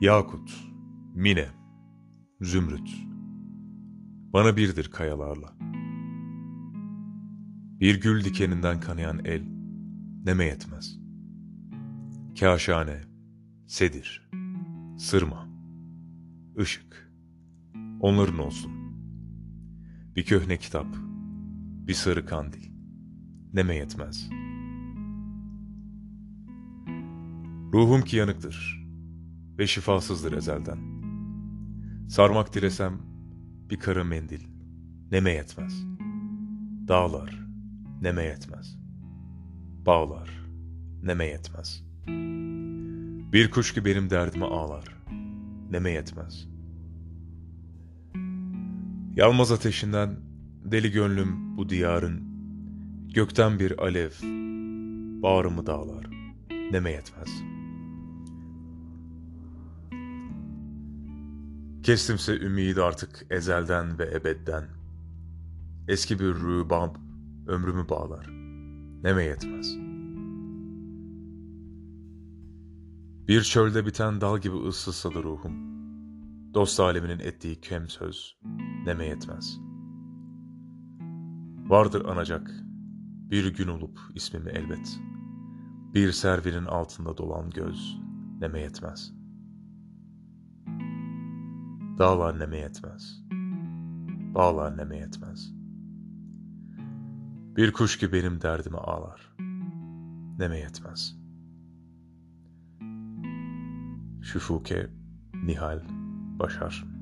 Yakut, mine, zümrüt, bana birdir kayalarla. Bir gül dikeninden kanayan el, neme yetmez. Kaşane, sedir, sırma, ışık, onların olsun. Bir köhne kitap, bir sarı kandil, neme yetmez. Ruhum ki yanıktır ve şifasızdır ezelden. Sarmak dilesem bir kara mendil, neme yetmez. Dağlar, neme yetmez. Bağlar, neme yetmez. Bir kuş ki benim derdime ağlar, neme yetmez. Yalmaz ateşinden deli gönlüm bu diyarın, gökten bir alev, bağrımı dağlar, neme yetmez. Kestimse ümidi artık ezelden ve ebedden. Eski bir rübab ömrümü bağlar, neme yetmez. Bir çölde biten dal gibi ıssızsadı ruhum. Dost aleminin ettiği kem söz, neme yetmez. Vardır anacak bir gün olup ismimi elbet. Bir servinin altında dolan göz, neme yetmez. Dağlar neme yetmez. Bağlar neme yetmez. Bir kuş ki benim derdime ağlar. Neme yetmez. Şufuke Nihal Başar